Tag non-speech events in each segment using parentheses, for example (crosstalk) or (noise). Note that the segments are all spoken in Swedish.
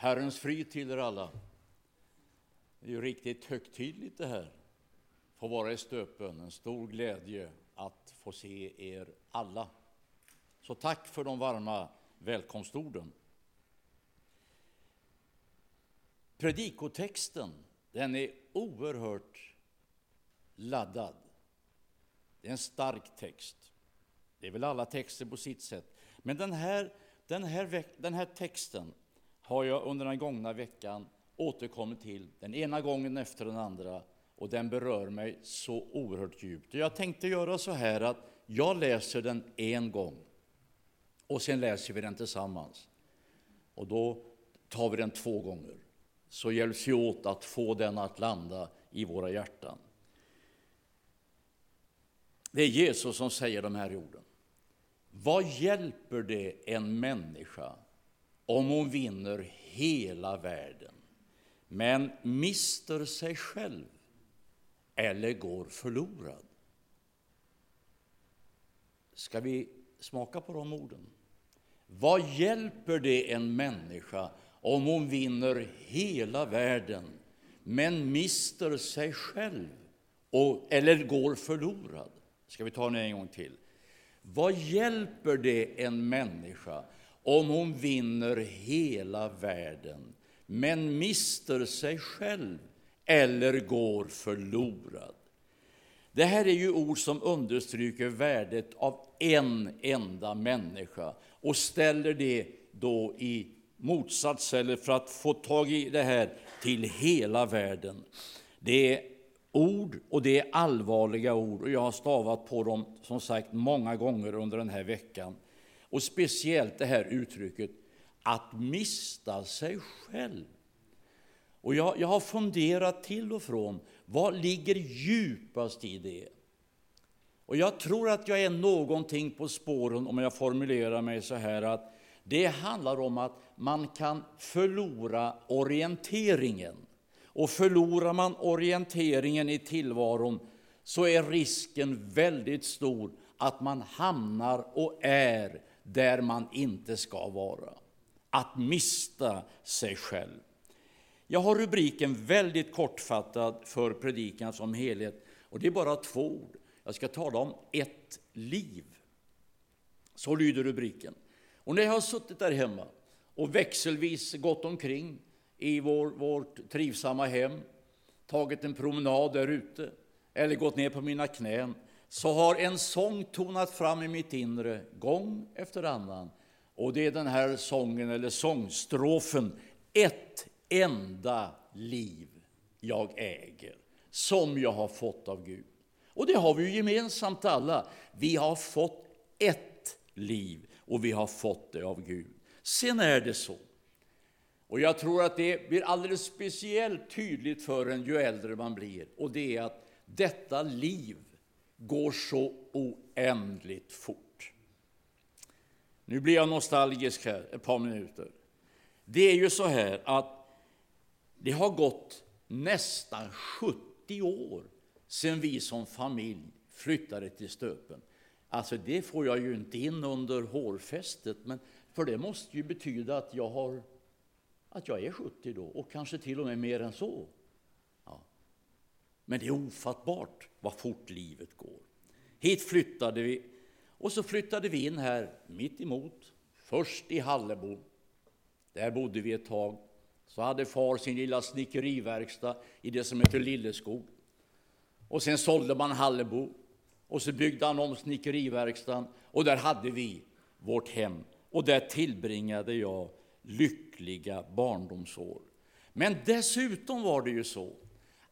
Herrens frid till er alla. Det är ju riktigt högtidligt det här. Få vara i stöpen, en stor glädje att få se er alla. Så tack för de varma välkomstorden. Predikotexten, den är oerhört laddad. Det är en stark text. Det är väl alla texter på sitt sätt. Men den här, den här, den här texten har jag under den gångna veckan återkommit till den ena gången efter den andra och den berör mig så oerhört djupt. Jag tänkte göra så här att jag läser den en gång och sen läser vi den tillsammans. Och då tar vi den två gånger, så hjälps vi åt att få den att landa i våra hjärtan. Det är Jesus som säger de här orden. Vad hjälper det en människa om hon vinner hela världen men mister sig själv eller går förlorad? Ska vi smaka på de orden? Vad hjälper det en människa om hon vinner hela världen men mister sig själv och, eller går förlorad? Ska vi ta den en gång till? Vad hjälper det en människa om hon vinner hela världen men mister sig själv eller går förlorad? Det här är ju ord som understryker värdet av en enda människa och ställer det då i motsats, eller för att få tag i det här, till hela världen. Det är ord och det är allvarliga ord och jag har stavat på dem som sagt många gånger under den här veckan. Och speciellt det här uttrycket att mista sig själv. Och jag, jag har funderat till och från, vad ligger djupast i det? Och jag tror att jag är någonting på spåren om jag formulerar mig så här att det handlar om att man kan förlora orienteringen. Och förlorar man orienteringen i tillvaron så är risken väldigt stor att man hamnar och är där man inte ska vara. Att mista sig själv. Jag har rubriken väldigt kortfattad för predikan som helhet och det är bara två ord. Jag ska tala om ett liv. Så lyder rubriken. Och när jag har suttit där hemma och växelvis gått omkring i vår, vårt trivsamma hem, tagit en promenad där ute eller gått ner på mina knän, så har en sång tonat fram i mitt inre gång efter annan. Och det är den här sången, eller sångstrofen, Ett enda liv jag äger, som jag har fått av Gud. Och det har vi ju gemensamt alla. Vi har fått ett liv och vi har fått det av Gud. Sen är det så, och jag tror att det blir alldeles speciellt tydligt för en ju äldre man blir, och det är att detta liv går så oändligt fort. Nu blir jag nostalgisk här ett par minuter. Det är ju så här att det har gått nästan 70 år sedan vi som familj flyttade till Stöpen. Alltså det får jag ju inte in under hårfästet, men för det måste ju betyda att jag, har, att jag är 70 då, och kanske till och med mer än så. Men det är ofattbart vad fort livet går. Hit flyttade vi, och så flyttade vi in här mitt emot, först i Hallebo. Där bodde vi ett tag. Så hade far sin lilla snickeriverkstad i det som heter Lilleskog. Och sen sålde man Hallebo och så byggde han om snickeriverkstaden och där hade vi vårt hem och där tillbringade jag lyckliga barndomsår. Men dessutom var det ju så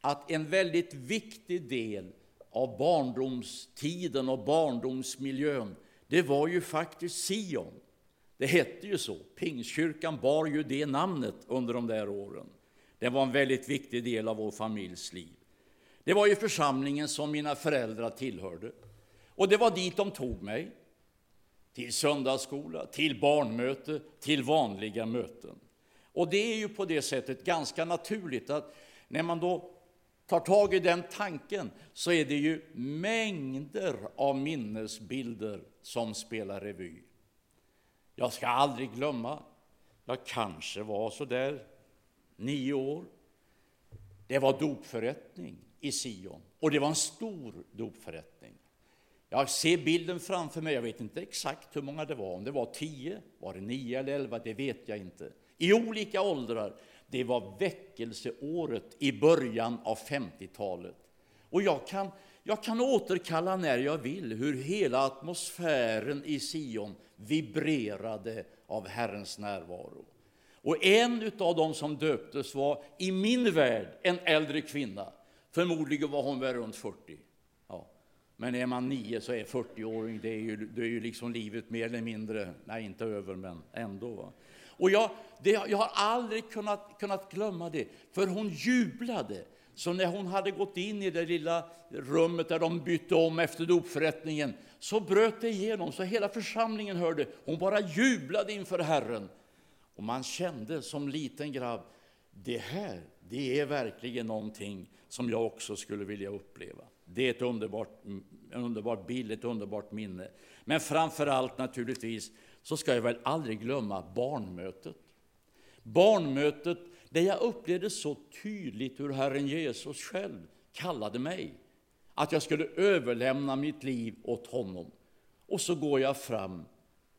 att en väldigt viktig del av barndomstiden och barndomsmiljön, det var ju faktiskt Sion. Det hette ju så. Pingstkyrkan bar ju det namnet under de där åren. Det var en väldigt viktig del av vår familjs liv. Det var ju församlingen som mina föräldrar tillhörde. Och det var dit de tog mig. Till söndagsskola, till barnmöte, till vanliga möten. Och det är ju på det sättet ganska naturligt att när man då tar tag i den tanken så är det ju mängder av minnesbilder som spelar revy. Jag ska aldrig glömma jag kanske var så där nio år. Det var dopförrättning i Sion, och det var en stor dopförrättning. Jag ser bilden framför mig, jag vet inte exakt hur många det var, om det var tio, var det nio eller elva, det vet jag inte. I olika åldrar. Det var väckelseåret i början av 50-talet. Och jag kan, jag kan återkalla när jag vill hur hela atmosfären i Sion vibrerade av Herrens närvaro. Och en av dem som döptes var i min värld en äldre kvinna. Förmodligen var hon väl runt 40. Ja. Men är man nio så är 40-åring, det är ju, det är ju liksom livet mer eller mindre, nej inte över men ändå. Va? Och jag, det, jag har aldrig kunnat, kunnat glömma det, för hon jublade. Så när hon hade gått in i det lilla rummet där de bytte om efter dopförrättningen, så bröt det igenom, så hela församlingen hörde. Hon bara jublade inför Herren. Och man kände som liten grabb, det här, det är verkligen någonting som jag också skulle vilja uppleva. Det är ett underbart, mm, en underbar bild, ett underbart minne. Men framför allt naturligtvis så ska jag väl aldrig glömma barnmötet. Barnmötet där jag upplevde så tydligt hur Herren Jesus själv kallade mig. Att jag skulle överlämna mitt liv åt honom. Och så går jag fram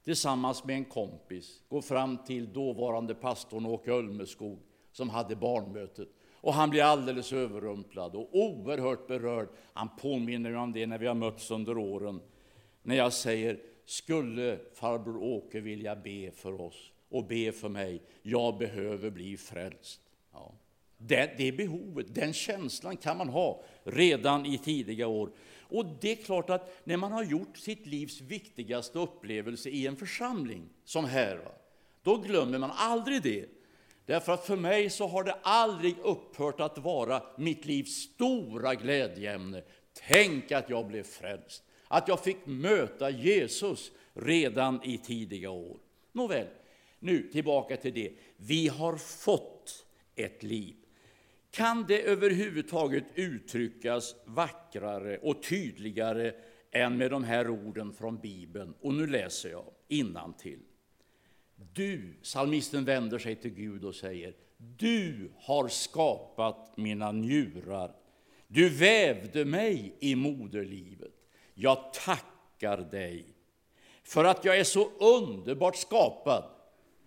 tillsammans med en kompis, går fram till dåvarande pastorn Åke Ölmeskog som hade barnmötet. Och han blir alldeles överrumplad och oerhört berörd. Han påminner om det när vi har mötts under åren. När jag säger, skulle farbror Åke vilja be för oss och be för mig? Jag behöver bli frälst. Ja. Det, det behovet, den känslan kan man ha redan i tidiga år. Och det är klart att när man har gjort sitt livs viktigaste upplevelse i en församling, som här, då glömmer man aldrig det. Därför att för mig så har det aldrig upphört att vara mitt livs stora glädjeämne. Tänk att jag blev frälst, att jag fick möta Jesus redan i tidiga år. Nåväl, nu tillbaka till det. Vi har fått ett liv. Kan det överhuvudtaget uttryckas vackrare och tydligare än med de här orden från Bibeln? Och nu läser jag innantill. Du, psalmisten vänder sig till Gud och säger, du har skapat mina njurar. Du vävde mig i moderlivet. Jag tackar dig för att jag är så underbart skapad.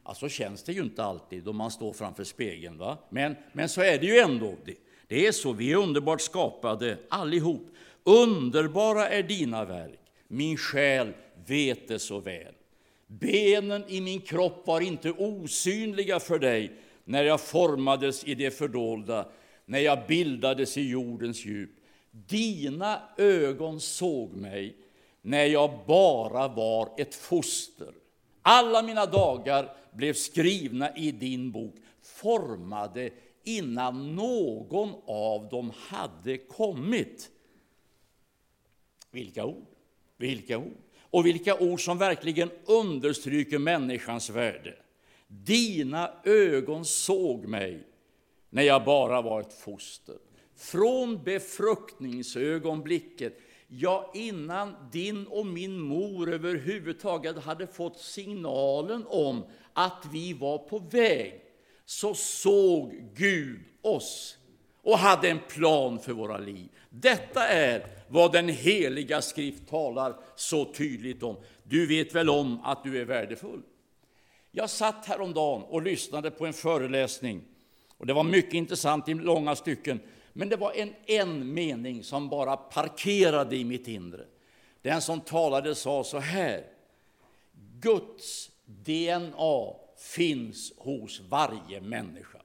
Alltså känns det ju inte alltid då man står framför spegeln, va? Men, men så är det ju ändå. Det, det är så, vi är underbart skapade allihop. Underbara är dina verk, min själ vet det så väl. Benen i min kropp var inte osynliga för dig när jag formades i det fördolda, när jag bildades i jordens djup. Dina ögon såg mig när jag bara var ett foster. Alla mina dagar blev skrivna i din bok, formade innan någon av dem hade kommit. Vilka ord! Vilka ord! Och vilka ord som verkligen understryker människans värde. Dina ögon såg mig när jag bara var ett foster. Från befruktningsögonblicket Ja, innan din och min mor överhuvudtaget hade fått signalen om att vi var på väg, så såg Gud oss och hade en plan för våra liv. Detta är vad den heliga skrift talar så tydligt om. Du vet väl om att du är värdefull? Jag satt häromdagen och lyssnade på en föreläsning och det var mycket intressant i långa stycken. Men det var en, en mening som bara parkerade i mitt inre. Den som talade sa så här. Guds DNA finns hos varje människa.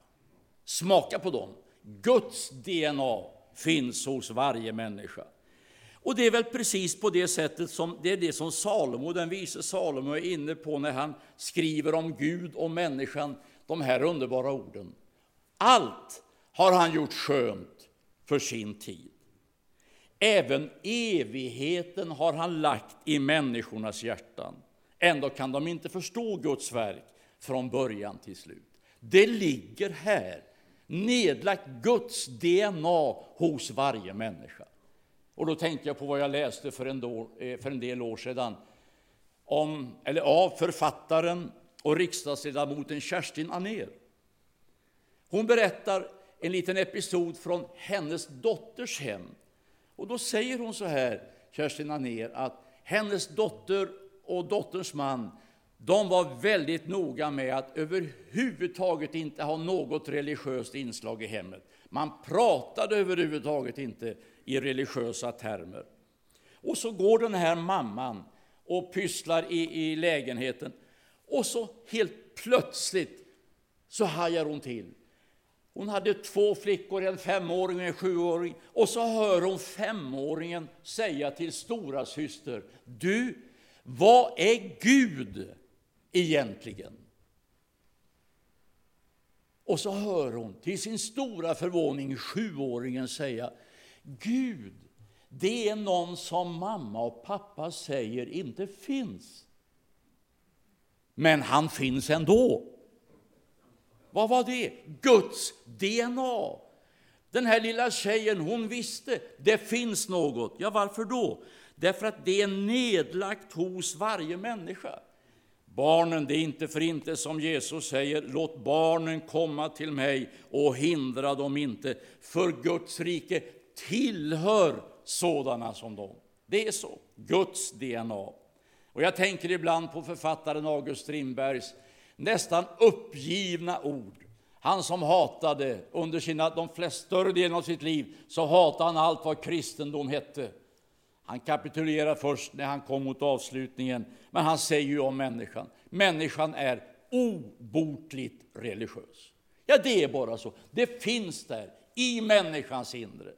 Smaka på dem. Guds DNA finns hos varje människa. Och det är väl precis på det sättet som det är det som Salomo, den vise Salomo är inne på när han skriver om Gud och människan, de här underbara orden. Allt har han gjort skönt för sin tid. Även evigheten har han lagt i människornas hjärtan. Ändå kan de inte förstå Guds verk från början till slut. Det ligger här, nedlagt Guds DNA hos varje människa. Och då tänkte jag på vad jag läste för en, då, eh, för en del år sedan om, eller av författaren och riksdagsledamoten Kerstin Anér. Hon berättar en liten episod från hennes dotters hem. Och då säger hon så här, Kerstin Anér, att hennes dotter och dotterns man, de var väldigt noga med att överhuvudtaget inte ha något religiöst inslag i hemmet. Man pratade överhuvudtaget inte i religiösa termer. Och så går den här mamman och pysslar i, i lägenheten. Och så helt plötsligt så hajar hon till. Hon hade två flickor, en femåring och en sjuåring. Och så hör hon femåringen säga till stora syster, Du, vad är Gud egentligen? Och så hör hon till sin stora förvåning sjuåringen säga, Gud, det är någon som mamma och pappa säger inte finns. Men han finns ändå. Vad var det? Guds DNA. Den här lilla tjejen, hon visste det finns något. Ja, varför då? Därför att det är nedlagt hos varje människa. Barnen, det är inte för inte som Jesus säger, låt barnen komma till mig och hindra dem inte, för Guds rike tillhör sådana som dem. Det är så, Guds DNA. Och jag tänker ibland på författaren August Strindbergs nästan uppgivna ord. Han som hatade under sina, de flesta, större delen av sitt liv, så hatade han allt vad kristendom hette. Han kapitulerar först när han kom mot avslutningen, men han säger ju om människan, människan är obotligt religiös. Ja, det är bara så. Det finns där, i människans inre.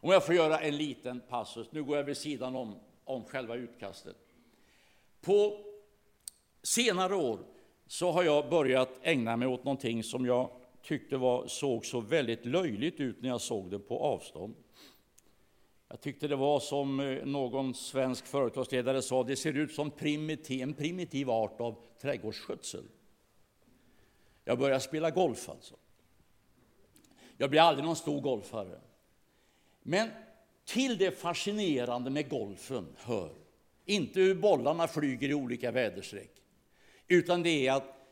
Om jag får göra en liten passus, nu går jag vid sidan om, om själva utkastet. På senare år så har jag börjat ägna mig åt någonting som jag tyckte var, såg så väldigt löjligt ut när jag såg det på avstånd. Jag tyckte det var som eh, någon svensk företagsledare sa, det ser ut som primitiv, en primitiv art av trädgårdsskötsel. Jag började spela golf alltså. Jag blev aldrig någon stor golfare. Men till det fascinerande med golfen hör inte hur bollarna flyger i olika väderstreck, utan det är att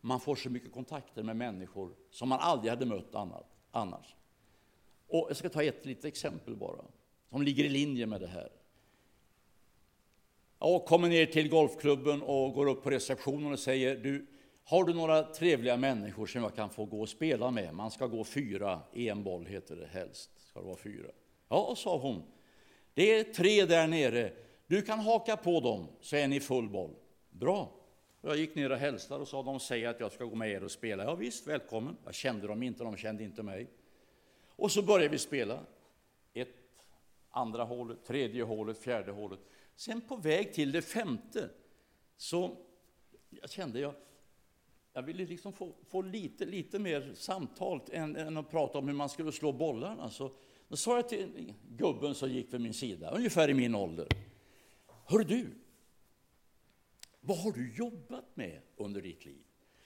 man får så mycket kontakter med människor som man aldrig hade mött annat, annars. Och jag ska ta ett litet exempel bara, som ligger i linje med det här. Jag kommer ner till golfklubben och går upp på receptionen och säger du, har du några trevliga människor som jag kan få gå och spela med? Man ska gå fyra, en boll heter det helst. Ska det vara fyra. Ja, sa hon. Det är tre där nere. Du kan haka på dem, så är ni full boll. Bra. Jag gick ner och hälsade och sa de säger att jag ska gå med er och spela. Ja, visst, välkommen. Jag kände dem inte, de kände inte mig. Och så började vi spela. Ett, andra hålet, tredje hålet, fjärde hålet. Sen på väg till det femte så jag kände jag, jag ville liksom få, få lite, lite mer samtal än, än, att prata om hur man skulle slå bollarna. Så då sa jag till gubben som gick vid min sida, ungefär i min ålder. Hör du, vad har du jobbat med under ditt liv?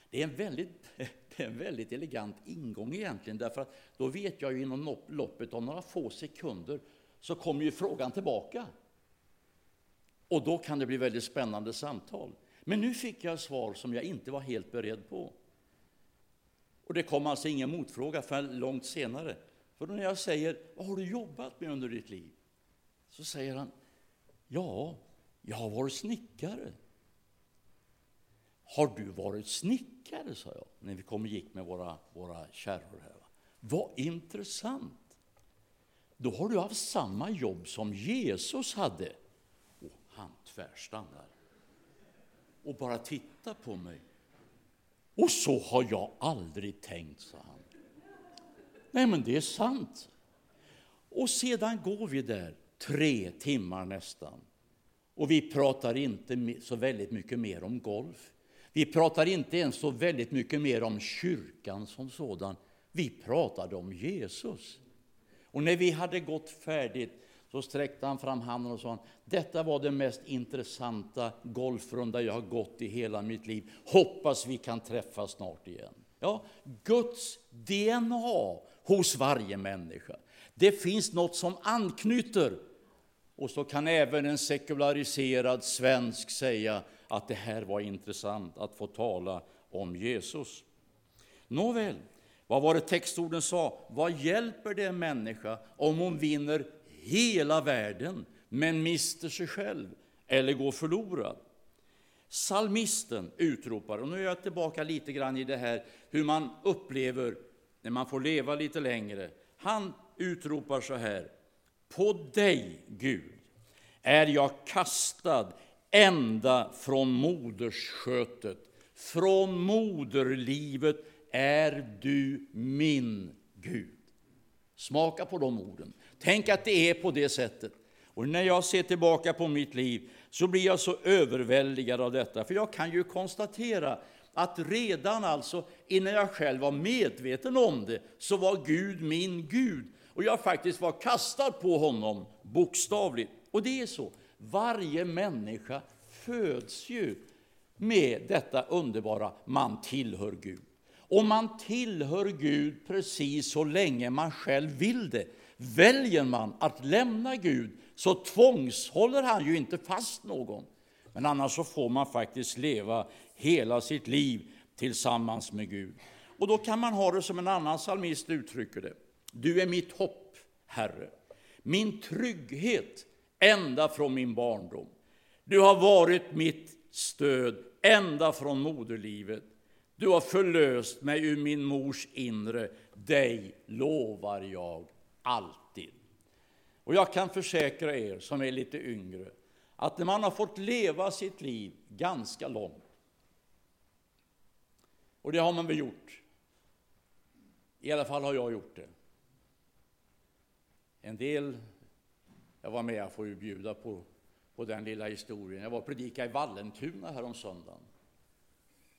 Det är en väldigt, (laughs) det är en väldigt elegant ingång egentligen, därför att då vet jag ju inom loppet av några få sekunder så kommer ju frågan tillbaka. Och då kan det bli väldigt spännande samtal. Men nu fick jag svar som jag inte var helt beredd på. Och det kom alltså ingen motfråga förrän långt senare. För när jag säger, vad har du jobbat med under ditt liv? Så säger han, ja, jag har varit snickare. Har du varit snickare, sa jag, när vi kom och gick med våra, våra kärror här. Vad intressant! Då har du haft samma jobb som Jesus hade. Och han tvärstannar och bara tittar på mig. Och så har jag aldrig tänkt, sa han. Nej, men det är sant. Och sedan går vi där, tre timmar nästan. Och vi pratar inte så väldigt mycket mer om golf. Vi pratar inte ens så väldigt mycket mer om kyrkan som sådan. Vi pratade om Jesus. Och när vi hade gått färdigt så sträckte han fram handen och sa detta var den mest intressanta golfrunda jag har gått i hela mitt liv. Hoppas vi kan träffas snart igen. Ja, Guds DNA hos varje människa. Det finns något som anknyter. Och så kan även en sekulariserad svensk säga att det här var intressant att få tala om Jesus. Nåväl, vad var det textorden sa? Vad hjälper det en människa om hon vinner hela världen men mister sig själv eller går förlorad? Salmisten utropar, och nu är jag tillbaka lite grann i det här hur man upplever när man får leva lite längre. Han utropar så här. På dig, Gud, är jag kastad ända från modersskötet. Från moderlivet är du min Gud. Smaka på de orden. Tänk att det är på det sättet. Och när jag ser tillbaka på mitt liv så blir jag så överväldigad av detta. För jag kan ju konstatera att redan alltså innan jag själv var medveten om det så var Gud min Gud. Och jag faktiskt var kastad på honom, bokstavligt. Och det är så. Varje människa föds ju med detta underbara, man tillhör Gud. Och man tillhör Gud precis så länge man själv vill det. Väljer man att lämna Gud så tvångshåller han ju inte fast någon. Men annars så får man faktiskt leva hela sitt liv tillsammans med Gud. Och då kan man ha det som en annan psalmist uttrycker det. Du är mitt hopp, Herre, min trygghet ända från min barndom. Du har varit mitt stöd ända från moderlivet. Du har förlöst mig ur min mors inre. Dig lovar jag alltid. Och jag kan försäkra er som är lite yngre att när man har fått leva sitt liv ganska långt, och det har man väl gjort, i alla fall har jag gjort det. En del, jag var med, jag får ju bjuda på, på den lilla historien. Jag var och predikade i Vallentuna härom söndagen.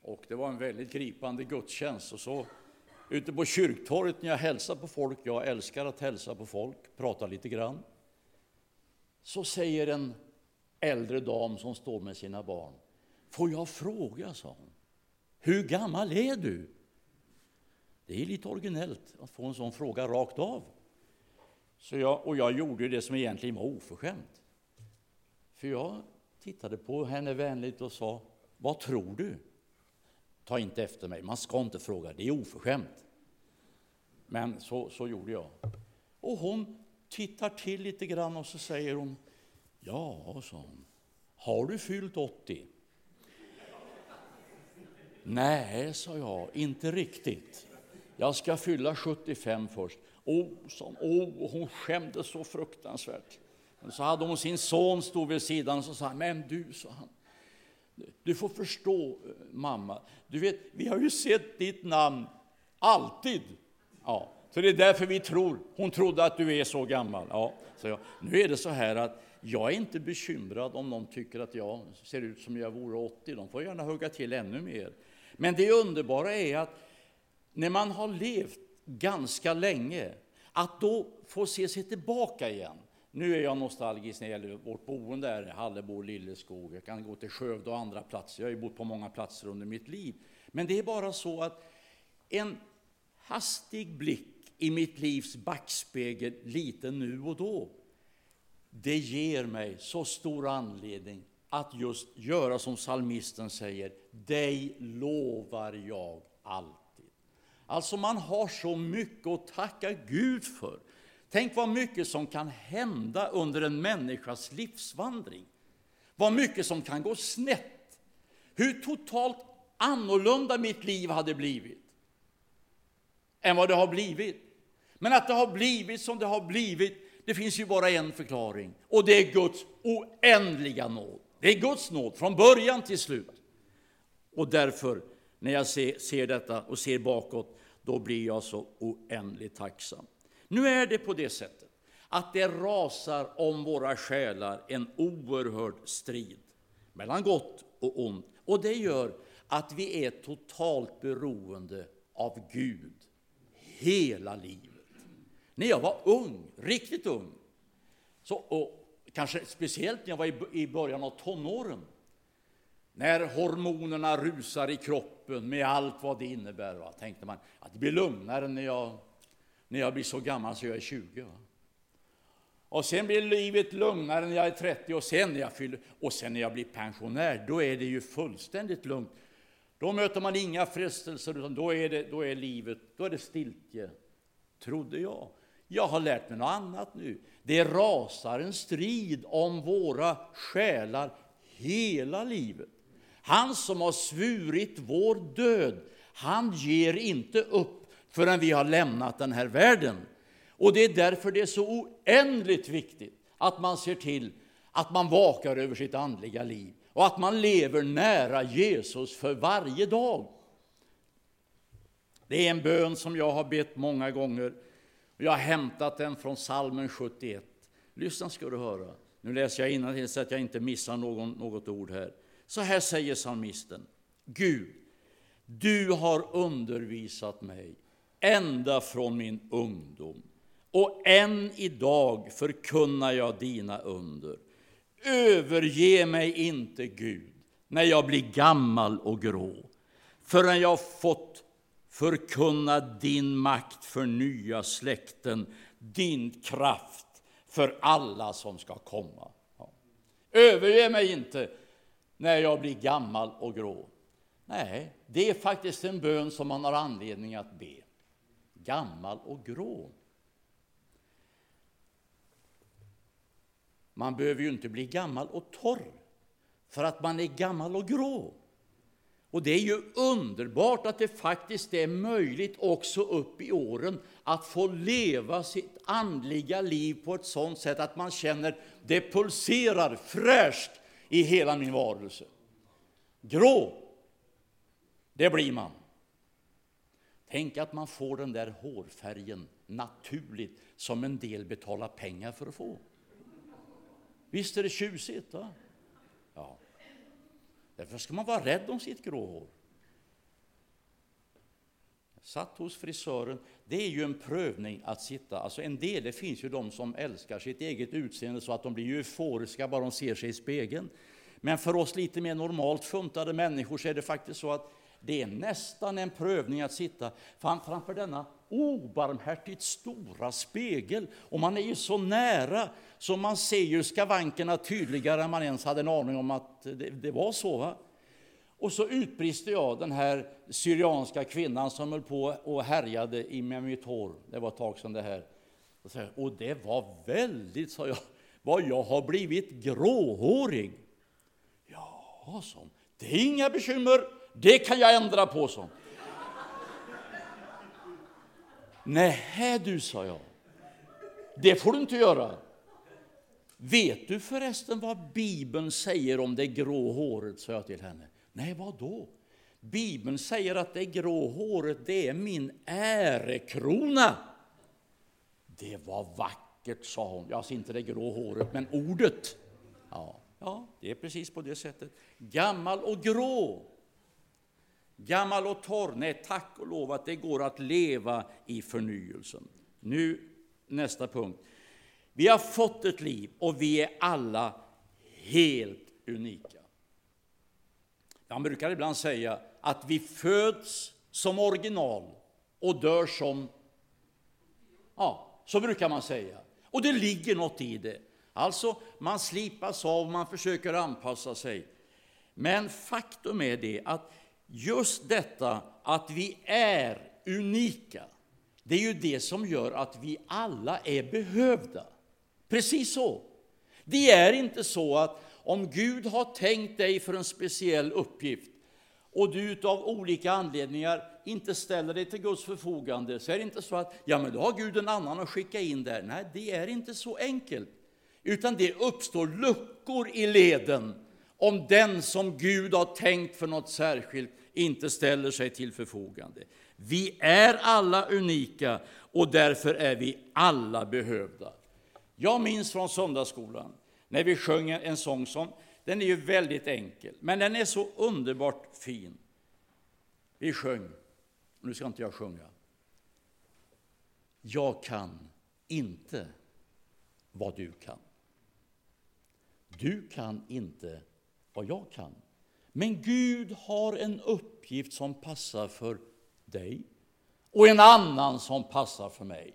Och det var en väldigt gripande gudstjänst. Och så ute på kyrktorget när jag hälsar på folk, jag älskar att hälsa på folk, prata lite grann. Så säger en äldre dam som står med sina barn. Får jag fråga, sa hon. Hur gammal är du? Det är lite originellt att få en sån fråga rakt av. Så jag, och jag gjorde det som egentligen var oförskämt. För jag tittade på henne vänligt och sa, vad tror du? Ta inte efter mig, man ska inte fråga, det är oförskämt. Men så, så gjorde jag. Och hon tittar till lite grann och så säger hon, ja, sa hon, har du fyllt 80? Nej, sa jag, inte riktigt. Jag ska fylla 75 först. Oh, som, oh, hon skämdes så fruktansvärt. Men så hade hon sin son stod vid sidan och så sa men du, sa han, du får förstå, eh, mamma. Du vet, vi har ju sett ditt namn alltid. Ja, så det är därför vi tror. Hon trodde att du är så gammal. Ja, så jag, nu är det så här att jag är inte bekymrad om någon tycker att jag ser ut som jag vore 80. De får gärna hugga till ännu mer. Men det underbara är att när man har levt ganska länge, att då få se sig tillbaka igen. Nu är jag nostalgisk när det gäller vårt boende, här, Hallebo, Lilleskog. Jag kan gå till Skövde och andra platser. Jag har ju bott på många platser under mitt liv. Men det är bara så att en hastig blick i mitt livs backspegel, lite nu och då, det ger mig så stor anledning att just göra som salmisten säger, dig lovar jag allt. Alltså man har så mycket att tacka Gud för. Tänk vad mycket som kan hända under en människas livsvandring. Vad mycket som kan gå snett. Hur totalt annorlunda mitt liv hade blivit än vad det har blivit. Men att det har blivit som det har blivit, det finns ju bara en förklaring och det är Guds oändliga nåd. Det är Guds nåd från början till slut. Och därför, när jag ser, ser detta och ser bakåt, då blir jag så oändligt tacksam. Nu är det på det sättet att det rasar om våra själar en oerhörd strid mellan gott och ont. Och det gör att vi är totalt beroende av Gud hela livet. När jag var ung, riktigt ung, så, och kanske speciellt när jag var i början av tonåren, när hormonerna rusar i kroppen kroppen med allt vad det innebär, va, tänkte man att det blir lugnare när jag, när jag blir så gammal så jag är 20. Va? Och sen blir livet lugnare när jag är 30 och sen när jag fyller, och sen när jag blir pensionär, då är det ju fullständigt lugnt. Då möter man inga frestelser, utan då är, det, då är livet då är det stiltje, trodde jag. Jag har lärt mig något annat nu. Det rasar en strid om våra själar hela livet. Han som har svurit vår död, han ger inte upp förrän vi har lämnat den här världen. Och det är därför det är så oändligt viktigt att man ser till att man vakar över sitt andliga liv och att man lever nära Jesus för varje dag. Det är en bön som jag har bett många gånger. Jag har hämtat den från salmen 71. Lyssna ska du höra. Nu läser jag innantill så att jag inte missar någon, något ord här. Så här säger psalmisten. Gud, du har undervisat mig ända från min ungdom och än idag förkunnar jag dina under. Överge mig inte, Gud, när jag blir gammal och grå förrän jag fått förkunna din makt för nya släkten, din kraft för alla som ska komma. Ja. Överge mig inte när jag blir gammal och grå. Nej, det är faktiskt en bön som man har anledning att be. Gammal och grå. Man behöver ju inte bli gammal och torr för att man är gammal och grå. Och det är ju underbart att det faktiskt är möjligt också upp i åren att få leva sitt andliga liv på ett sådant sätt att man känner det pulserar fräscht i hela min varelse. Grå, det blir man. Tänk att man får den där hårfärgen naturligt som en del betalar pengar för att få. Visst är det tjusigt? Va? Ja. Därför ska man vara rädd om sitt grå hår satt hos frisören. Det är ju en prövning att sitta. Alltså en del, det finns ju de som älskar sitt eget utseende så att de blir euforiska bara de ser sig i spegeln. Men för oss lite mer normalt funtade människor så är det faktiskt så att det är nästan en prövning att sitta framför denna obarmhärtigt stora spegel. Och man är ju så nära så man ser ju skavankerna tydligare än man ens hade en aning om att det, det var så. Va? Och så utbrister jag, den här syrianska kvinnan som höll på och härjade med mitt hår. Det var ett tag sedan det här. Och det var väldigt, sa jag, vad jag har blivit gråhårig. Ja, så. Det är inga bekymmer, det kan jag ändra på, så. Nej, du, sa jag. Det får du inte göra. Vet du förresten vad Bibeln säger om det grå håret, sa jag till henne. Nej, vad då? Bibeln säger att det grå håret, det är min ärekrona. Det var vackert, sa hon. Ja, ser inte det grå håret, men ordet. Ja, ja, det är precis på det sättet. Gammal och grå. Gammal och torr. Nej, tack och lov att det går att leva i förnyelsen. Nu nästa punkt. Vi har fått ett liv och vi är alla helt unika. Jag brukar ibland säga att vi föds som original och dör som... Ja, så brukar man säga. Och det ligger något i det. Alltså, man slipas av, man försöker anpassa sig. Men faktum är det att just detta att vi är unika, det är ju det som gör att vi alla är behövda. Precis så. Det är inte så att om Gud har tänkt dig för en speciell uppgift och du av olika anledningar inte ställer dig till Guds förfogande, så är det inte så att ja, men då har Gud en annan att skicka in där. Nej, det är inte så enkelt. Utan det uppstår luckor i leden om den som Gud har tänkt för något särskilt inte ställer sig till förfogande. Vi är alla unika och därför är vi alla behövda. Jag minns från söndagsskolan när vi sjöng en sång som, den är ju väldigt enkel, men den är så underbart fin. Vi sjöng, nu ska inte jag sjunga. Jag kan inte vad du kan. Du kan inte vad jag kan. Men Gud har en uppgift som passar för dig och en annan som passar för mig.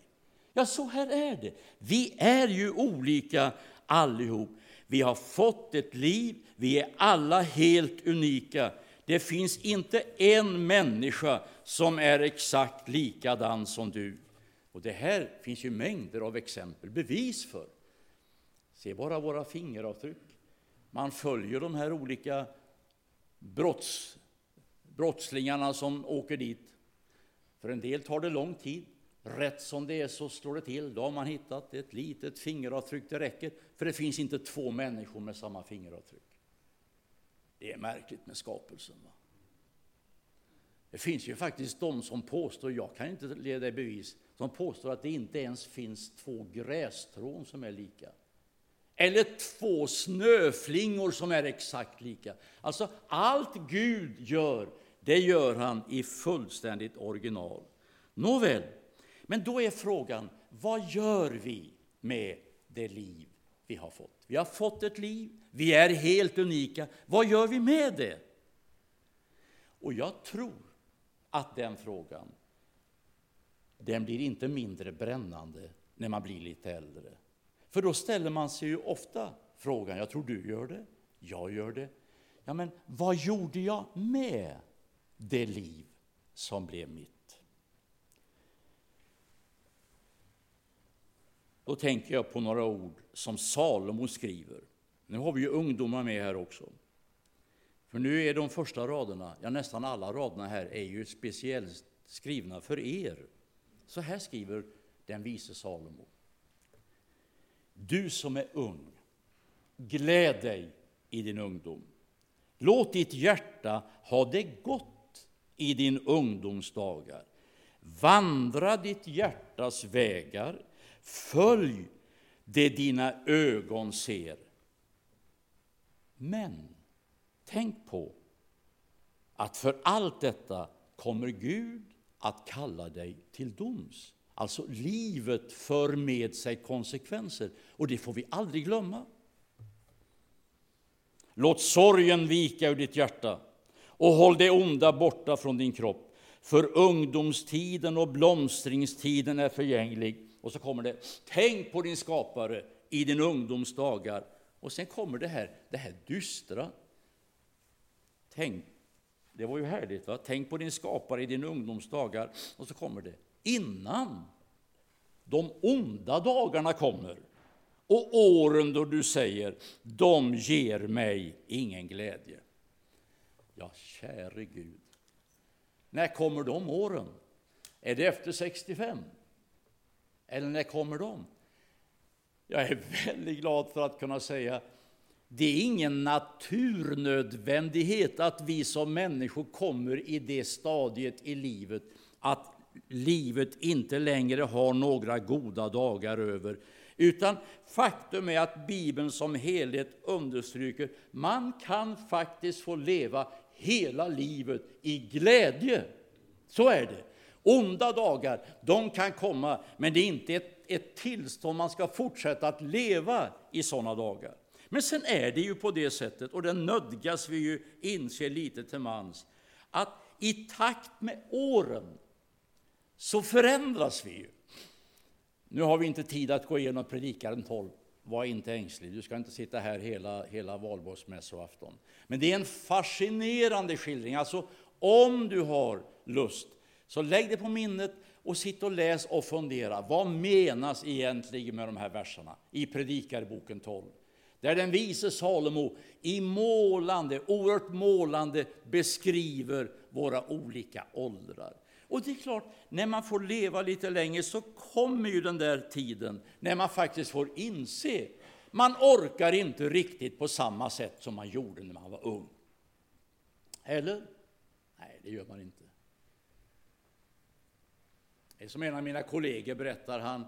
Ja, så här är det. Vi är ju olika allihop. Vi har fått ett liv, vi är alla helt unika. Det finns inte en människa som är exakt likadan som du. Och det här finns ju mängder av exempel, bevis för. Se bara våra fingeravtryck. Man följer de här olika brotts, brottslingarna som åker dit. För en del tar det lång tid. Rätt som det är så slår det till. Då har man hittat ett litet fingeravtryck. Det räcker, för det finns inte två människor med samma fingeravtryck. Det är märkligt med skapelsen. Va? Det finns ju faktiskt de som påstår, jag kan inte leda i bevis, som påstår att det inte ens finns två grästrån som är lika. Eller två snöflingor som är exakt lika. Alltså, allt Gud gör, det gör han i fullständigt original. Nåväl, men då är frågan, vad gör vi med det liv vi har fått? Vi har fått ett liv, vi är helt unika. Vad gör vi med det? Och jag tror att den frågan, den blir inte mindre brännande när man blir lite äldre. För då ställer man sig ju ofta frågan, jag tror du gör det, jag gör det. Ja, men vad gjorde jag med det liv som blev mitt? Då tänker jag på några ord som Salomo skriver. Nu har vi ju ungdomar med här också. För nu är de första raderna, ja nästan alla raderna här, är ju speciellt skrivna för er. Så här skriver den vise Salomo. Du som är ung, gläd dig i din ungdom. Låt ditt hjärta ha det gott i din ungdomsdagar. Vandra ditt hjärtas vägar, följ det dina ögon ser. Men tänk på att för allt detta kommer Gud att kalla dig till doms. Alltså, livet för med sig konsekvenser, och det får vi aldrig glömma. Låt sorgen vika ur ditt hjärta och håll det onda borta från din kropp. För ungdomstiden och blomstringstiden är förgänglig. Och så kommer det, tänk på din skapare i din ungdomsdagar. Och sen kommer det här, det här dystra. Tänk, det var ju härligt, va? tänk på din skapare i din ungdomsdagar. Och så kommer det, innan de onda dagarna kommer och åren då du säger de ger mig ingen glädje. Ja, käre Gud. När kommer de åren? Är det efter 65? Eller när kommer de? Jag är väldigt glad för att kunna säga det är ingen naturnödvändighet att vi som människor kommer i det stadiet i livet att livet inte längre har några goda dagar över. Utan faktum är att Bibeln som helhet understryker man kan faktiskt få leva hela livet i glädje. Så är det. Onda dagar, de kan komma, men det är inte ett, ett tillstånd man ska fortsätta att leva i sådana dagar. Men sen är det ju på det sättet, och det nödgas vi ju inse lite till mans, att i takt med åren så förändras vi ju. Nu har vi inte tid att gå igenom Predikaren 12. Var inte ängslig, du ska inte sitta här hela, hela valborgsmässoafton. Men det är en fascinerande skildring. Alltså, om du har lust, så lägg det på minnet och sitt och läs och fundera. Vad menas egentligen med de här verserna i Predikarboken 12? Där den vise Salomo i målande, oerhört målande beskriver våra olika åldrar. Och det är klart, när man får leva lite längre så kommer ju den där tiden när man faktiskt får inse man orkar inte riktigt på samma sätt som man gjorde när man var ung. Eller? Nej, det gör man inte. Som en av mina kollegor berättar. Han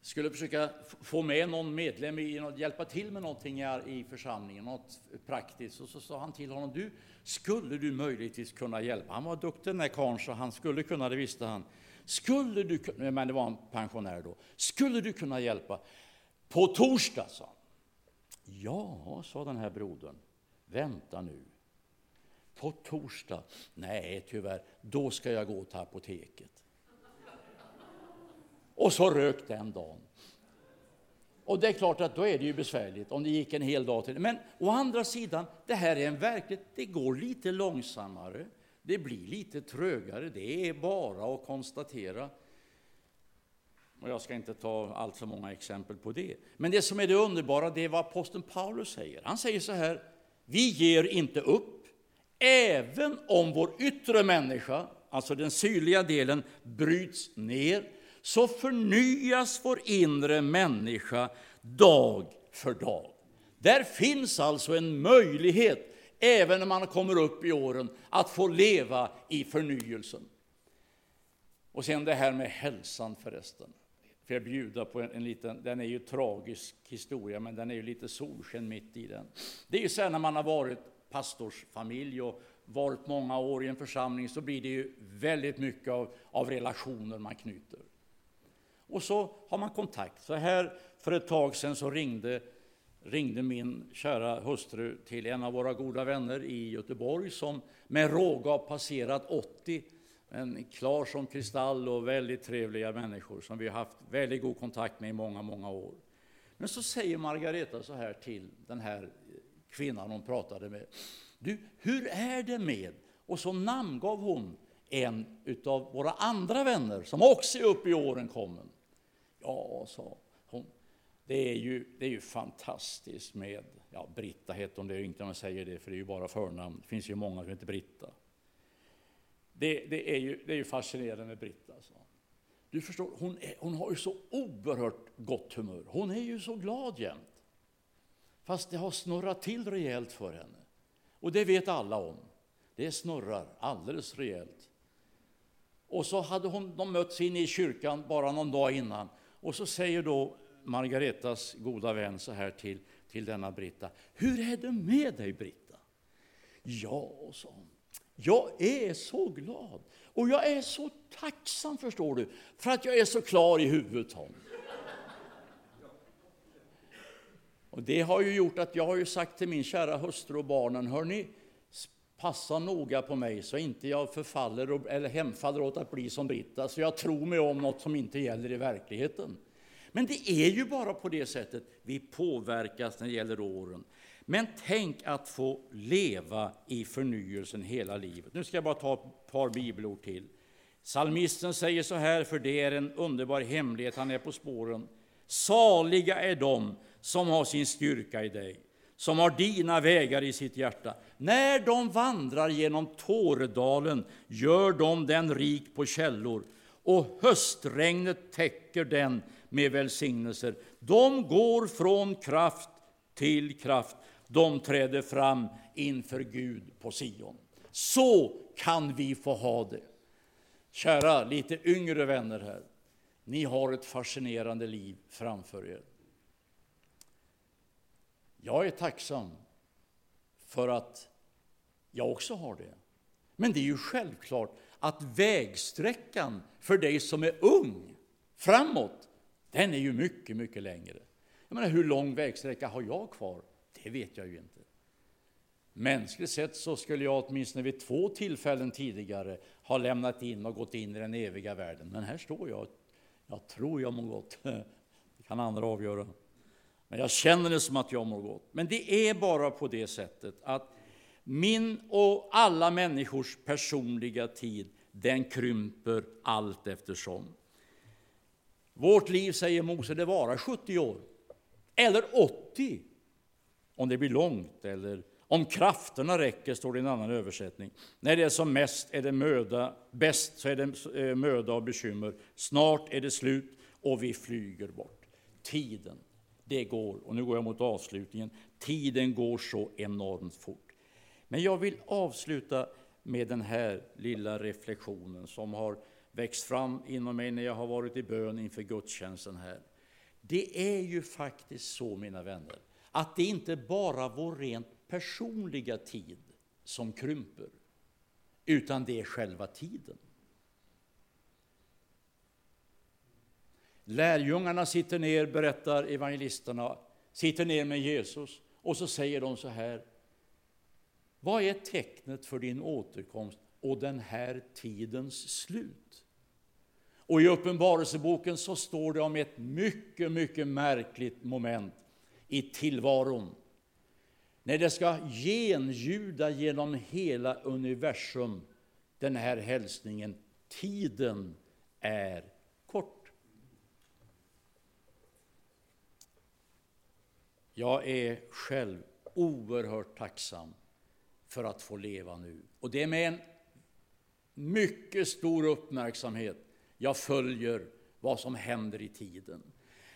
skulle försöka få med någon medlem i något, hjälpa till med någonting i församlingen, något praktiskt. Och så sa han till honom, du, skulle du möjligtvis kunna hjälpa? Han var duktig den där karln, så han skulle kunna, det visste han. Skulle du, kunna, men det var en pensionär då. Skulle du kunna hjälpa? På torsdag, sa han. Ja, sa den här brodern. Vänta nu. På torsdag? Nej, tyvärr. Då ska jag gå till apoteket. Och så rök den dagen. Och det är klart att då är det ju besvärligt om det gick en hel dag till. Men å andra sidan, det här är en verklighet. Det går lite långsammare. Det blir lite trögare. Det är bara att konstatera. Och jag ska inte ta allt för många exempel på det. Men det som är det underbara, det är vad aposteln Paulus säger. Han säger så här, vi ger inte upp, även om vår yttre människa, alltså den sydliga delen, bryts ner, så förnyas vår inre människa dag för dag. Där finns alltså en möjlighet, även när man kommer upp i åren, att få leva i förnyelsen. Och sen det här med hälsan förresten. Får jag bjuda på en, en, liten, den är ju tragisk historia, men den är ju lite solsken mitt i den. Det är ju så här när man har varit pastorsfamilj och varit många år i en församling så blir det ju väldigt mycket av, av relationer man knyter. Och så har man kontakt. Så här för ett tag sedan så ringde, ringde min kära hustru till en av våra goda vänner i Göteborg som med råga har passerat 80 en klar som kristall och väldigt trevliga människor som vi har haft väldigt god kontakt med i många, många år. Men så säger Margareta så här till den här kvinnan hon pratade med. Du, hur är det med? Och så namngav hon en av våra andra vänner som också är uppe i åren kommen. Ja, sa hon, det är ju, det är ju fantastiskt med, ja, Britta heter hon, det är inte om jag säger det, för det är ju bara förnamn. Det finns ju många som heter Britta. Det, det, är, ju, det är ju fascinerande med Britta. sa Du förstår, hon, är, hon har ju så oerhört gott humör. Hon är ju så glad jämt. Fast det har snurrat till rejält för henne. Och det vet alla om. Det snurrar alldeles rejält. Och så hade hon, de mötts in i kyrkan bara någon dag innan. Och så säger då Margaretas goda vän så här till, till denna Britta. Hur är det med dig, Britta? Ja, sa hon. Jag är så glad och jag är så tacksam, förstår du, för att jag är så klar i huvudet. Hon. Och det har ju gjort att jag har ju sagt till min kära hustru och barnen, hörni, passa noga på mig så inte jag förfaller eller hemfaller åt att bli som Britta, så jag tror mig om något som inte gäller i verkligheten. Men det är ju bara på det sättet vi påverkas när det gäller åren. Men tänk att få leva i förnyelsen hela livet. Nu ska jag bara ta ett par bibelord till. Salmisten säger så här, för det är en underbar hemlighet, han är på spåren. Saliga är de som har sin styrka i dig, som har dina vägar i sitt hjärta. När de vandrar genom Tåredalen gör de den rik på källor, och höstregnet täcker den med välsignelser. De går från kraft till kraft de träder fram inför Gud på Sion. Så kan vi få ha det. Kära lite yngre vänner här, ni har ett fascinerande liv framför er. Jag är tacksam för att jag också har det. Men det är ju självklart att vägsträckan för dig som är ung framåt, den är ju mycket, mycket längre. Jag menar, hur lång vägsträcka har jag kvar? Det vet jag ju inte. Mänskligt sett så skulle jag åtminstone vid två tillfällen tidigare ha lämnat in och gått in i den eviga världen. Men här står jag. Jag tror jag mår gott. (laughs) Det kan andra avgöra. Men jag känner det som att jag mår gott. Men det är bara på det sättet att min och alla människors personliga tid, den krymper allt eftersom. Vårt liv, säger Mose, det varar 70 år. Eller 80 om det blir långt eller om krafterna räcker, står det i en annan översättning. När det är som mest är det möda, bäst så är det eh, möda och bekymmer. Snart är det slut och vi flyger bort. Tiden, det går, och nu går jag mot avslutningen, tiden går så enormt fort. Men jag vill avsluta med den här lilla reflektionen som har växt fram inom mig när jag har varit i bön inför gudstjänsten här. Det är ju faktiskt så, mina vänner, att det inte bara vår rent personliga tid som krymper, utan det är själva tiden. Lärjungarna sitter ner, berättar evangelisterna, sitter ner med Jesus och så säger de så här. Vad är tecknet för din återkomst och den här tidens slut? Och i Uppenbarelseboken så står det om ett mycket, mycket märkligt moment i tillvaron. När det ska genljuda genom hela universum, den här hälsningen. Tiden är kort. Jag är själv oerhört tacksam för att få leva nu. Och det är med en mycket stor uppmärksamhet jag följer vad som händer i tiden.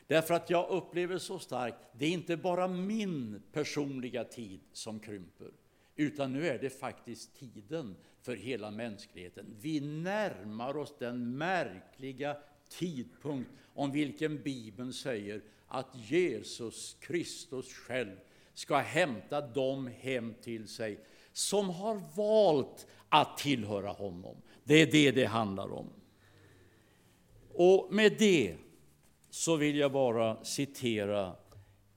Därför att jag upplever så starkt, det är inte bara min personliga tid som krymper, utan nu är det faktiskt tiden för hela mänskligheten. Vi närmar oss den märkliga tidpunkt om vilken Bibeln säger att Jesus Kristus själv ska hämta dem hem till sig som har valt att tillhöra honom. Det är det det handlar om. Och med det så vill jag bara citera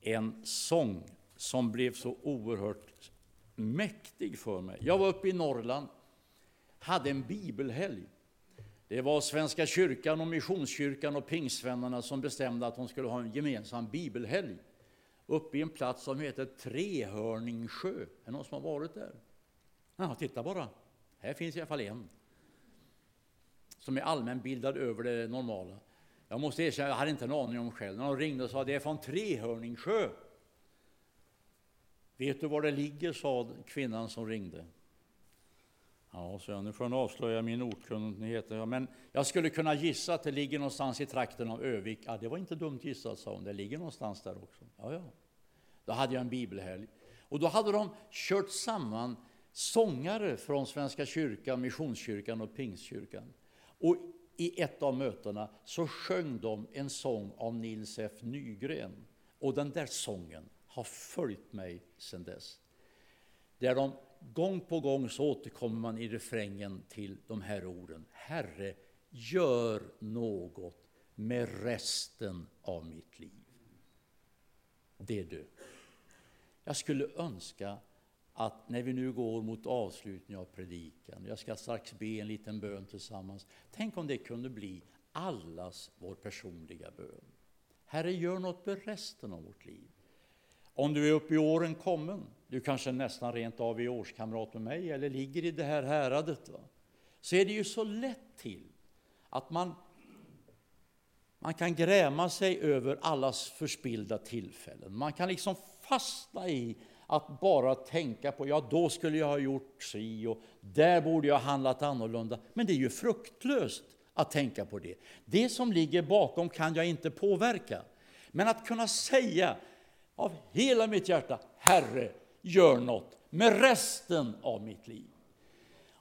en sång som blev så oerhört mäktig för mig. Jag var uppe i Norrland, hade en bibelhelg. Det var Svenska kyrkan och Missionskyrkan och pingstvännerna som bestämde att de skulle ha en gemensam bibelhelg uppe i en plats som heter Trehörningsjö. Är det någon som har varit där? Ja, titta bara. Här finns i alla fall en som är allmänbildad över det normala. Jag måste erkänna, jag hade inte en aning om själv. När de ringde och sa det är från Trehörningsjö. Vet du var det ligger, sa kvinnan som ringde. Ja, så jag, nu får jag avslöja min okunnighet. men jag skulle kunna gissa att det ligger någonstans i trakten av Övik. Ja, det var inte dumt gissat, sa hon. Det ligger någonstans där också. Ja, ja. Då hade jag en bibelhelg. Och då hade de kört samman sångare från Svenska kyrkan, Missionskyrkan och Pingstkyrkan. Och i ett av mötena så sjöng de en sång av Nils F Nygren. Och den där sången har följt mig sedan dess. Där de gång på gång så återkommer man i refrängen till de här orden. Herre, gör något med resten av mitt liv. Det är du. Jag skulle önska att när vi nu går mot avslutningen av predikan, jag ska strax be en liten bön tillsammans. Tänk om det kunde bli allas vår personliga bön. Herre, gör något med resten av vårt liv. Om du är uppe i åren kommen, du kanske nästan rent av är årskamrat med mig eller ligger i det här häradet, va? så är det ju så lätt till att man, man kan gräma sig över allas förspilda tillfällen. Man kan liksom fastna i att bara tänka på, ja då skulle jag ha gjort si och där borde jag ha handlat annorlunda. Men det är ju fruktlöst att tänka på det. Det som ligger bakom kan jag inte påverka. Men att kunna säga av hela mitt hjärta, Herre, gör något med resten av mitt liv.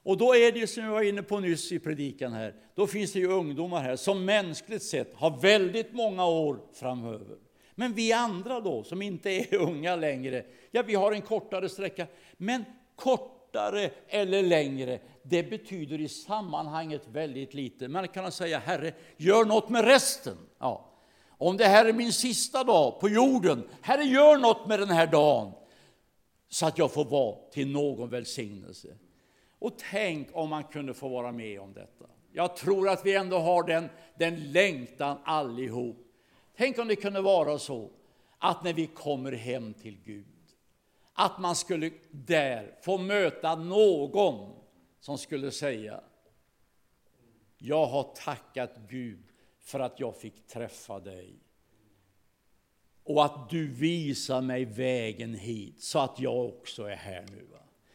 Och då är det som jag var inne på nyss i predikan här, då finns det ju ungdomar här som mänskligt sett har väldigt många år framöver. Men vi andra då, som inte är (laughs) unga längre, ja, vi har en kortare sträcka. Men kortare eller längre, det betyder i sammanhanget väldigt lite. Man kan säga, Herre, gör något med resten. Ja. Om det här är min sista dag på jorden, Herre, gör något med den här dagen så att jag får vara till någon välsignelse. Och tänk om man kunde få vara med om detta. Jag tror att vi ändå har den, den längtan allihop Tänk om det kunde vara så att när vi kommer hem till Gud, att man skulle där få möta någon som skulle säga Jag har tackat Gud för att jag fick träffa dig och att du visar mig vägen hit så att jag också är här nu.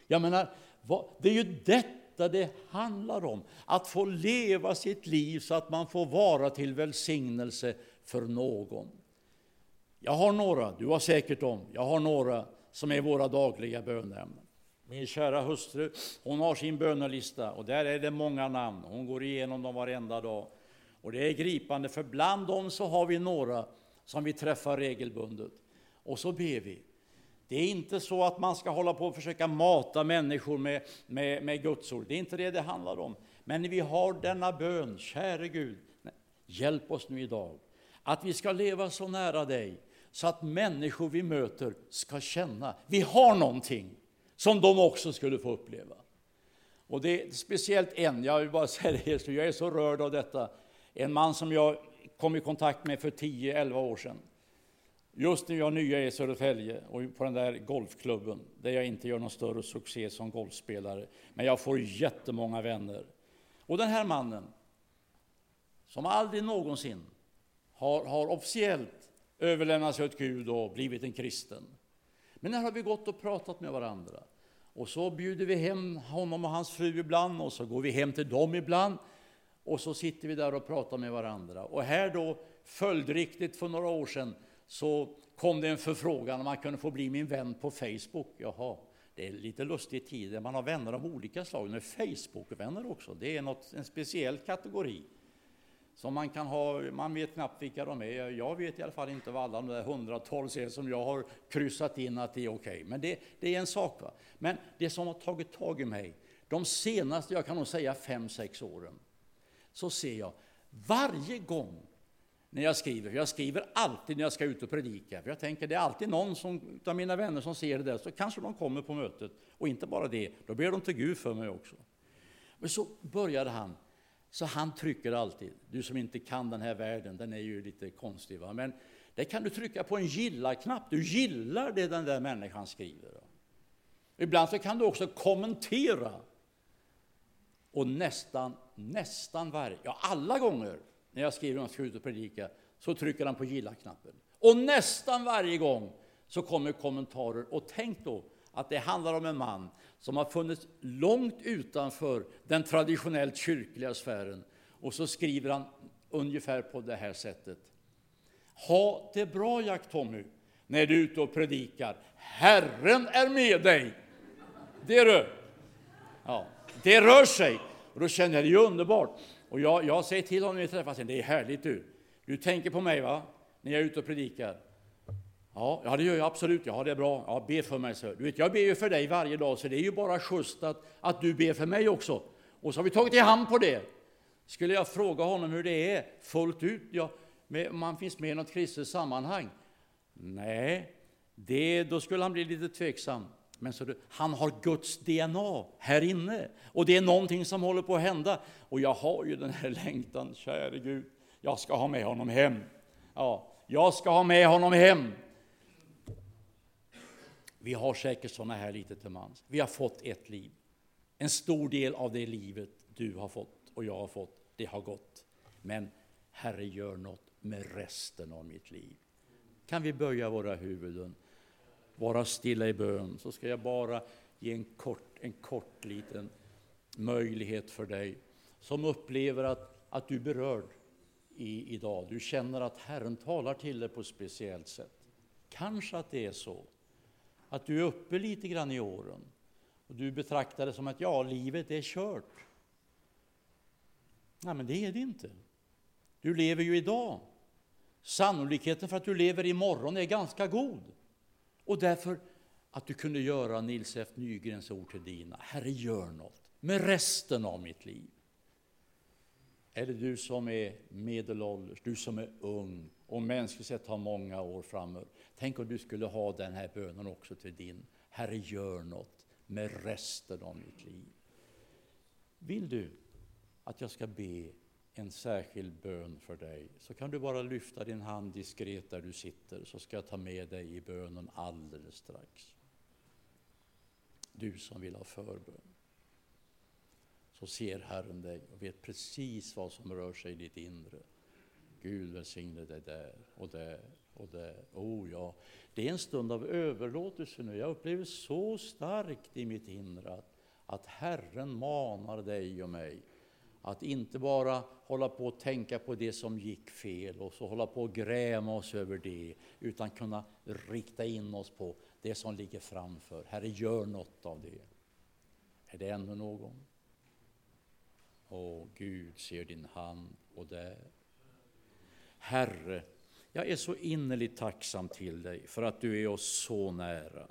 Jag menar, det är ju detta det handlar om, att få leva sitt liv så att man får vara till välsignelse för någon. Jag har några, du har säkert dem, jag har några som är våra dagliga bönämnen. Min kära hustru, hon har sin bönelista och där är det många namn. Hon går igenom dem varenda dag. Och det är gripande, för bland dem så har vi några som vi träffar regelbundet. Och så ber vi. Det är inte så att man ska hålla på och försöka mata människor med, med, med Guds ord. Det är inte det det handlar om. Men vi har denna bön, käre Gud, hjälp oss nu idag att vi ska leva så nära dig så att människor vi möter ska känna vi har någonting som de också skulle få uppleva. Och det är speciellt en, jag vill bara säga det, jag är så rörd av detta. En man som jag kom i kontakt med för 10-11 år sedan. Just nu är jag nya i Södertälje och på den där golfklubben där jag inte gör någon större succé som golfspelare. Men jag får jättemånga vänner. Och den här mannen, som aldrig någonsin har, har officiellt överlämnat sig åt Gud och blivit en kristen. Men här har vi gått och pratat med varandra. Och så bjuder vi hem honom och hans fru ibland och så går vi hem till dem ibland. Och så sitter vi där och pratar med varandra. Och här då, följdriktigt för några år sedan, så kom det en förfrågan om man kunde få bli min vän på Facebook. Jaha, det är lite lustig tid man har vänner av olika slag, men Facebook-vänner också. Det är något, en speciell kategori som man kan ha, man vet knappt vilka de är. Jag vet i alla fall inte vad alla de där hundratals är som jag har kryssat in att det är okej. Okay. Men det, det, är en sak. Va? Men det som har tagit tag i mig, de senaste, jag kan nog säga fem, sex åren, så ser jag varje gång när jag skriver, för jag skriver alltid när jag ska ut och predika, för jag tänker det är alltid någon som, av mina vänner som ser det där, så kanske de kommer på mötet. Och inte bara det, då ber de till Gud för mig också. Men så började han, så han trycker alltid, du som inte kan den här världen, den är ju lite konstig, va? men där kan du trycka på en gilla-knapp, du gillar det den där människan skriver. Ibland så kan du också kommentera. Och nästan, nästan varje, ja alla gånger när jag skriver om jag ska ut och predika, så trycker han på gilla-knappen. Och nästan varje gång så kommer kommentarer. Och tänk då att det handlar om en man som har funnits långt utanför den traditionellt kyrkliga sfären. Och så skriver han ungefär på det här sättet. Ha det bra, Jack Tommy, när du är ute och predikar. Herren är med dig. Det du! ja, det rör sig. Och då känner jag det är underbart. Och jag, jag säger till honom när vi träffas, det är härligt du. Du tänker på mig va, när jag är ute och predikar. Ja, ja, det gör jag absolut. Ja, det är bra. Ja, be för mig. Så. Du vet, jag ber ju för dig varje dag, så det är ju bara schysst att, att du ber för mig också. Och så har vi tagit i hand på det. Skulle jag fråga honom hur det är fullt ut, ja, om han finns med i något kristet sammanhang? Nej, det, då skulle han bli lite tveksam. Men så du, han har Guds DNA här inne. Och det är någonting som håller på att hända. Och jag har ju den här längtan, käre Gud, jag ska ha med honom hem. Ja, jag ska ha med honom hem. Vi har säkert sådana här lite till mans. Vi har fått ett liv. En stor del av det livet du har fått och jag har fått, det har gått. Men Herre, gör något med resten av mitt liv. Kan vi böja våra huvuden? Vara stilla i bön, så ska jag bara ge en kort, en kort liten möjlighet för dig som upplever att, att du är berörd i, idag. Du känner att Herren talar till dig på ett speciellt sätt. Kanske att det är så att du är uppe lite grann i åren och du betraktar det som att ja, livet är kört. Nej, men det är det inte. Du lever ju idag. Sannolikheten för att du lever imorgon är ganska god. Och därför att du kunde göra Nils F Nygrens ord till dina. Herre, gör något med resten av mitt liv. Eller du som är medelålders, du som är ung och mänskligt sett har många år framöver. Tänk om du skulle ha den här bönen också till din. Herre, gör något med resten av mitt liv. Vill du att jag ska be en särskild bön för dig så kan du bara lyfta din hand diskret där du sitter så ska jag ta med dig i bönen alldeles strax. Du som vill ha förbön. Så ser Herren dig och vet precis vad som rör sig i ditt inre. Gud välsigne dig där och där och där. Oh ja, det är en stund av överlåtelse nu. Jag upplever så starkt i mitt inre att, att Herren manar dig och mig att inte bara hålla på och tänka på det som gick fel och så hålla på och gräma oss över det, utan kunna rikta in oss på det som ligger framför. Herre, gör något av det. Är det ännu någon? Åh, Gud ser din hand och där. Herre, jag är så innerligt tacksam till dig för att du är oss så nära.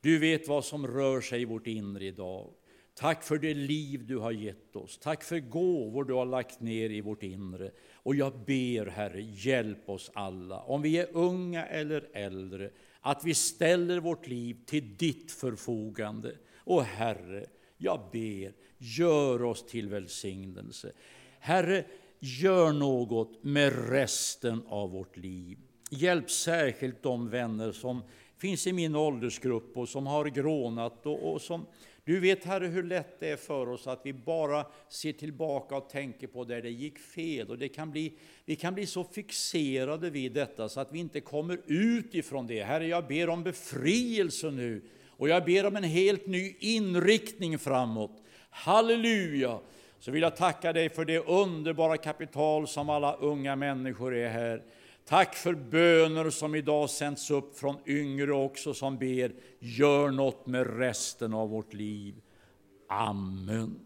Du vet vad som rör sig i vårt inre idag. Tack för det liv du har gett oss. Tack för gåvor du har lagt ner i vårt inre. Och jag ber, Herre, hjälp oss alla, om vi är unga eller äldre, att vi ställer vårt liv till ditt förfogande. Och Herre, jag ber, gör oss till välsignelse. Herre, gör något med resten av vårt liv. Hjälp särskilt de vänner som finns i min åldersgrupp och som har grånat och, och som du vet Herre hur lätt det är för oss att vi bara ser tillbaka och tänker på där det gick fel. Och det kan bli, vi kan bli så fixerade vid detta så att vi inte kommer ut ifrån det. Herre, jag ber om befrielse nu och jag ber om en helt ny inriktning framåt. Halleluja! Så vill jag tacka dig för det underbara kapital som alla unga människor är här. Tack för böner som idag sänds upp från yngre också som ber, gör något med resten av vårt liv. Amen.